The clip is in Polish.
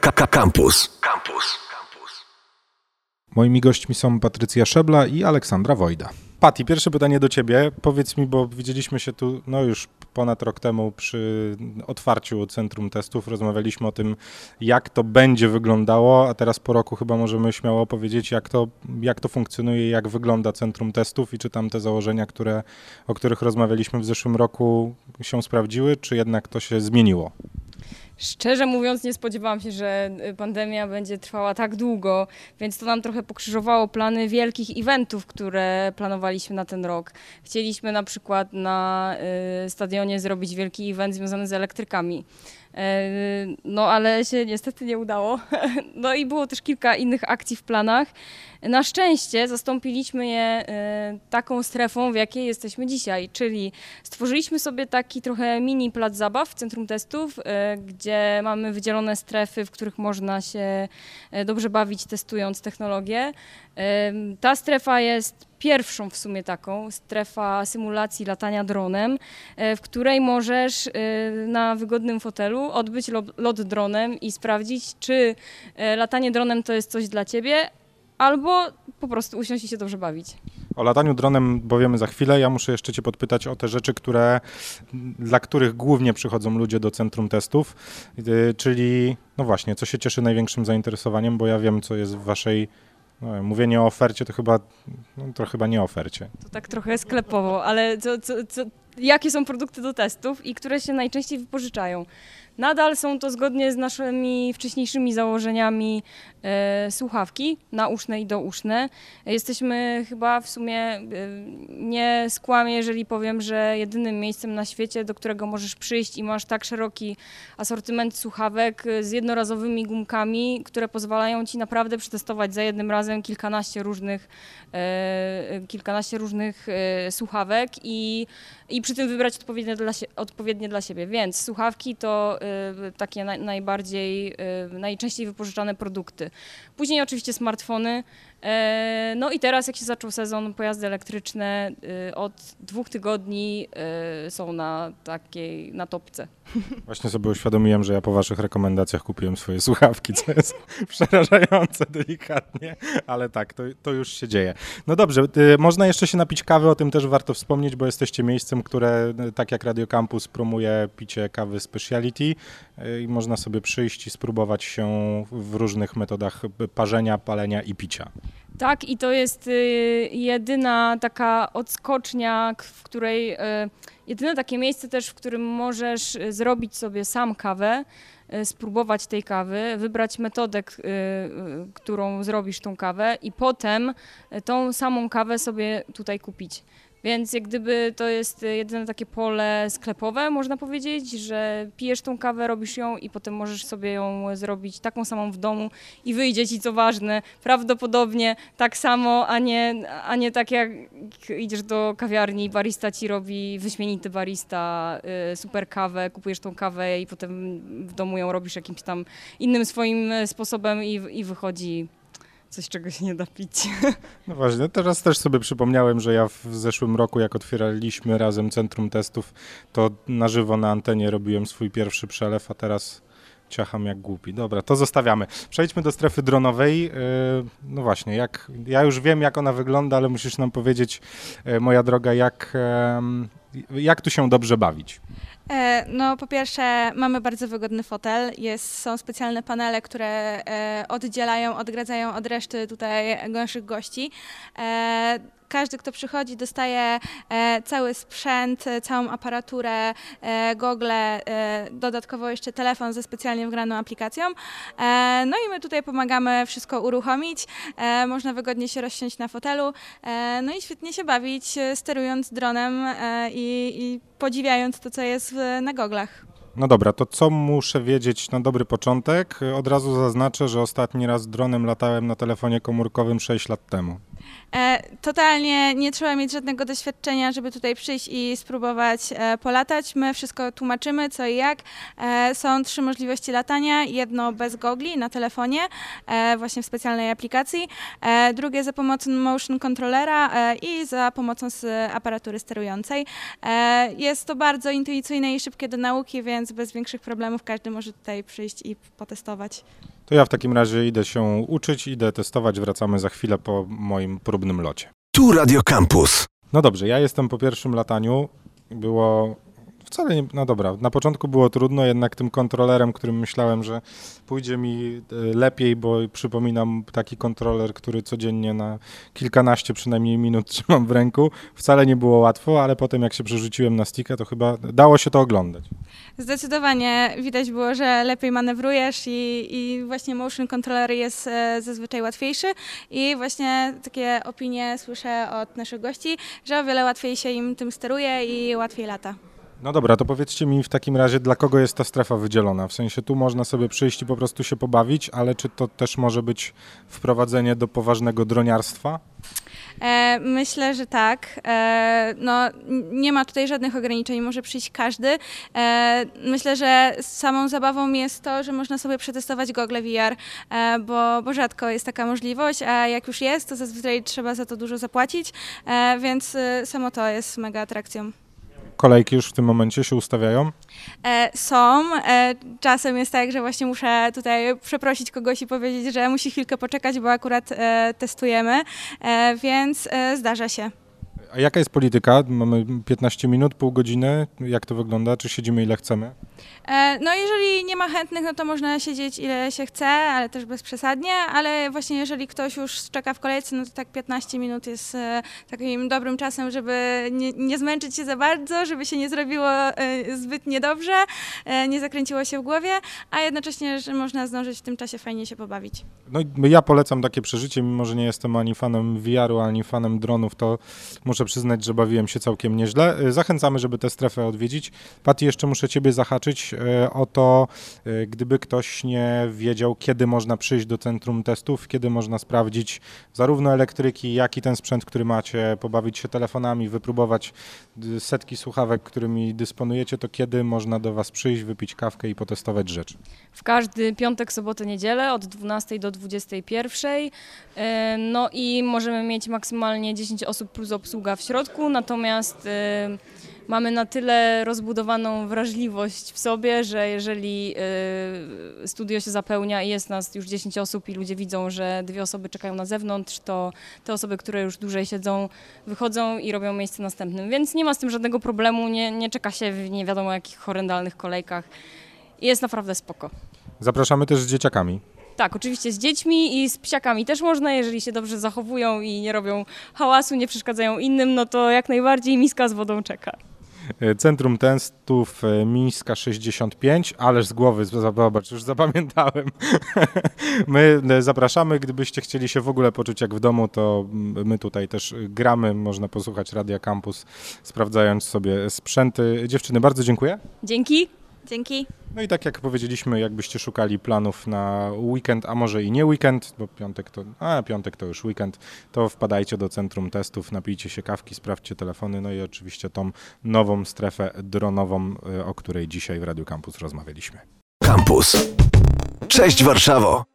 Campus. Campus. Moimi gośćmi są Patrycja Szebla i Aleksandra Wojda. Pati, pierwsze pytanie do ciebie. Powiedz mi, bo widzieliśmy się tu no już ponad rok temu przy otwarciu Centrum Testów. Rozmawialiśmy o tym, jak to będzie wyglądało, a teraz po roku chyba możemy śmiało powiedzieć, jak to, jak to funkcjonuje, jak wygląda Centrum Testów i czy tam te założenia, które, o których rozmawialiśmy w zeszłym roku się sprawdziły, czy jednak to się zmieniło? Szczerze mówiąc, nie spodziewałam się, że y, pandemia będzie trwała tak długo, więc to nam trochę pokrzyżowało plany wielkich eventów, które planowaliśmy na ten rok. Chcieliśmy na przykład na y, stadionie zrobić wielki event związany z elektrykami. E, no ale się niestety nie udało. No i było też kilka innych akcji w planach. Na szczęście zastąpiliśmy je e, taką strefą, w jakiej jesteśmy dzisiaj, czyli stworzyliśmy sobie taki trochę mini plac zabaw w centrum testów, e, gdzie mamy wydzielone strefy, w których można się dobrze bawić testując technologię. Ta strefa jest pierwszą w sumie taką, strefa symulacji latania dronem, w której możesz na wygodnym fotelu odbyć lot dronem i sprawdzić, czy e, latanie dronem to jest coś dla ciebie, albo po prostu usiąść i się dobrze bawić. O lataniu dronem powiemy za chwilę. Ja muszę jeszcze Cię podpytać o te rzeczy, które, dla których głównie przychodzą ludzie do centrum testów, e, czyli no właśnie, co się cieszy największym zainteresowaniem, bo ja wiem, co jest w Waszej no, mówienie o ofercie to chyba, no, to chyba nie ofercie. To tak trochę sklepowo, ale co, co, co, jakie są produkty do testów i które się najczęściej wypożyczają? Nadal są to zgodnie z naszymi wcześniejszymi założeniami e, słuchawki nauszne i douszne. Jesteśmy chyba w sumie, e, nie skłamię, jeżeli powiem, że jedynym miejscem na świecie, do którego możesz przyjść i masz tak szeroki asortyment słuchawek z jednorazowymi gumkami, które pozwalają ci naprawdę przetestować za jednym razem kilkanaście różnych, e, kilkanaście różnych e, słuchawek i, i przy tym wybrać odpowiednie dla, odpowiednie dla siebie. Więc słuchawki to Y, takie najbardziej, y, najczęściej wypożyczane produkty. Później oczywiście smartfony, no i teraz, jak się zaczął sezon, pojazdy elektryczne y, od dwóch tygodni y, są na takiej, na topce. Właśnie sobie uświadomiłem, że ja po waszych rekomendacjach kupiłem swoje słuchawki, co jest przerażające delikatnie, ale tak, to, to już się dzieje. No dobrze, y, można jeszcze się napić kawy, o tym też warto wspomnieć, bo jesteście miejscem, które tak jak Radio Campus promuje picie kawy speciality i można sobie przyjść i spróbować się w różnych metodach parzenia, palenia i picia. Tak, i to jest y, jedyna taka odskocznia, w której, y, jedyne takie miejsce też, w którym możesz y, zrobić sobie sam kawę, spróbować tej kawy, wybrać metodę, którą zrobisz tą kawę i potem tą samą kawę sobie tutaj kupić. Więc jak gdyby to jest jedyne takie pole sklepowe, można powiedzieć, że pijesz tą kawę, robisz ją i potem możesz sobie ją zrobić taką samą w domu i wyjdzie ci, co ważne, prawdopodobnie tak samo, a nie, a nie tak jak idziesz do kawiarni, barista ci robi, wyśmienity barista, y, super kawę, kupujesz tą kawę i potem w domu ją robisz jakimś tam innym swoim sposobem i, i wychodzi coś, czego się nie da pić. No właśnie, teraz też sobie przypomniałem, że ja w zeszłym roku, jak otwieraliśmy razem centrum testów, to na żywo na antenie robiłem swój pierwszy przelew, a teraz ciacham jak głupi. Dobra, to zostawiamy. Przejdźmy do strefy dronowej. Yy, no właśnie, jak, ja już wiem, jak ona wygląda, ale musisz nam powiedzieć, yy, moja droga, jak, jak tu się dobrze bawić. E, no, po pierwsze, mamy bardzo wygodny fotel. Jest, są specjalne panele, które e, oddzielają, odgradzają od reszty tutaj naszych gości. Każdy, kto przychodzi, dostaje e, cały sprzęt, e, całą aparaturę, e, gogle, dodatkowo jeszcze telefon ze specjalnie wgraną aplikacją. No i my tutaj pomagamy wszystko uruchomić. Można wygodnie się rozsiąść na fotelu, no i świetnie się bawić, sterując dronem i, i podziwiając to, co jest na goglach. No dobra, to co muszę wiedzieć na dobry początek? Od razu zaznaczę, że ostatni raz dronem latałem na telefonie komórkowym 6 lat temu. E, totalnie nie trzeba mieć żadnego doświadczenia, żeby tutaj przyjść i spróbować e, polatać. My wszystko tłumaczymy, co i jak. E, są trzy możliwości latania. Jedno bez gogli na telefonie, właśnie w specjalnej aplikacji. Drugie za pomocą motion controllera i za pomocą z aparatury sterującej. Jest to bardzo intuicyjne i szybkie do nauki, więc bez większych problemów każdy może tutaj przyjść i potestować. To ja w takim razie idę się uczyć, idę testować, wracamy za chwilę po moim próbnym locie. Tu Radio Campus. No dobrze, ja jestem po pierwszym lataniu. Było wcale nie, no dobra, na początku było trudno, jednak tym kontrolerem, którym myślałem, że pójdzie mi e, lepiej, bo przypominam taki kontroler, który codziennie na kilkanaście przynajmniej minut trzymam w ręku, wcale nie było łatwo, ale potem jak się przerzuciłem na stickę, to chyba dało się to oglądać. Zdecydowanie widać było, że lepiej manewrujesz i, i właśnie motion controller jest e, zazwyczaj łatwiejszy i właśnie takie opinie słyszę od naszych gości, że o wiele łatwiej się im tym steruje i łatwiej lata. No dobra, to powiedzcie mi w takim razie, dla kogo jest ta strefa wydzielona? W sensie tu można sobie przyjść i po prostu się pobawić, ale czy to też może być wprowadzenie do poważnego droniarstwa? E, myślę, że tak. E, no, nie ma tutaj żadnych ograniczeń, może przyjść każdy. E, myślę, że samą zabawą jest to, że można sobie przetestować gogle VR, e, bo, bo rzadko jest taka możliwość, a jak już jest, to zazwyczaj trzeba za to dużo zapłacić, e, więc e, samo to jest mega atrakcją. Kolejki już w tym momencie się ustawiają? E, są. E, czasem jest tak, że właśnie muszę tutaj przeprosić kogoś i powiedzieć, że musi chwilkę poczekać, bo akurat e, testujemy, więc zdarza się. A jaka jest polityka? Mamy 15 minut, pół godziny. Jak to wygląda? Czy siedzimy ile chcemy? E, No jeżeli nie ma chętnych, no to można siedzieć ile się chce, ale też bez przesadnie, ale właśnie jeżeli ktoś już czeka w kolejce, no to tak 15 minut jest e, takim dobrym czasem, żeby nie, nie zmęczyć się za bardzo, żeby się nie zrobiło e, zbyt niedobrze, nie zakręciło się w głowie, a jednocześnie, że można zdążyć w tym czasie fajnie się pobawić. No ja polecam takie przeżycie, mimo że nie jestem ani fanem VR-u, ani fanem dronów, to muszę przyznać, że bawiłem się całkiem nieźle. Zachęcamy, żeby tę strefę odwiedzić. Pati, jeszcze muszę Ciebie zahaczyć y, o to, y, gdyby ktoś nie wiedział, kiedy można przyjść do centrum testów, kiedy można sprawdzić zarówno elektryki, jak i ten sprzęt, który macie, pobawić się telefonami, wypróbować setki słuchawek, którymi dysponujecie, to kiedy można do Was przyjść, wypić kawkę i potestować rzeczy. W każdy piątek, sobotę, niedzielę od 12 do 21. E, No i możemy mieć maksymalnie 10 osób plus obsługa w środku, natomiast e, mamy na tyle rozbudowaną wrażliwość w sobie, że jeżeli e, studio się zapełnia i jest nas już 10 osób i ludzie widzą, że dwie osoby czekają na zewnątrz, to te osoby, które już dłużej siedzą, wychodzą i robią miejsce następnym. Więc nie ma z tym żadnego problemu, nie, nie czeka się w nie wiadomo jakich horrendalnych kolejkach. Jest naprawdę spoko. Zapraszamy też z dzieciakami. Tak, oczywiście z dziećmi i z psiakami też można, jeżeli się dobrze zachowują i nie robią hałasu, nie przeszkadzają innym, no to jak najbardziej miska z wodą czeka. E, Centrum Testów e, Mińska 65, ależ z głowy, zobacz, już zapamiętałem. My e, zapraszamy, gdybyście chcieli się w ogóle poczuć jak w domu, to my tutaj też gramy, można posłuchać Radia Campus, sprawdzając sobie sprzęty. Dziewczyny, bardzo dziękuję. Dzięki. Dzięki. No i tak jak powiedzieliśmy, jakbyście szukali planów na weekend, a może i nie weekend, bo piątek to, a piątek to już weekend, to wpadajcie do Centrum Testów, napijcie się kawki, sprawdźcie telefony, no i oczywiście tą nową strefę dronową, e, o której dzisiaj w Radio Campus rozmawialiśmy. Campus. Cześć Warszawo.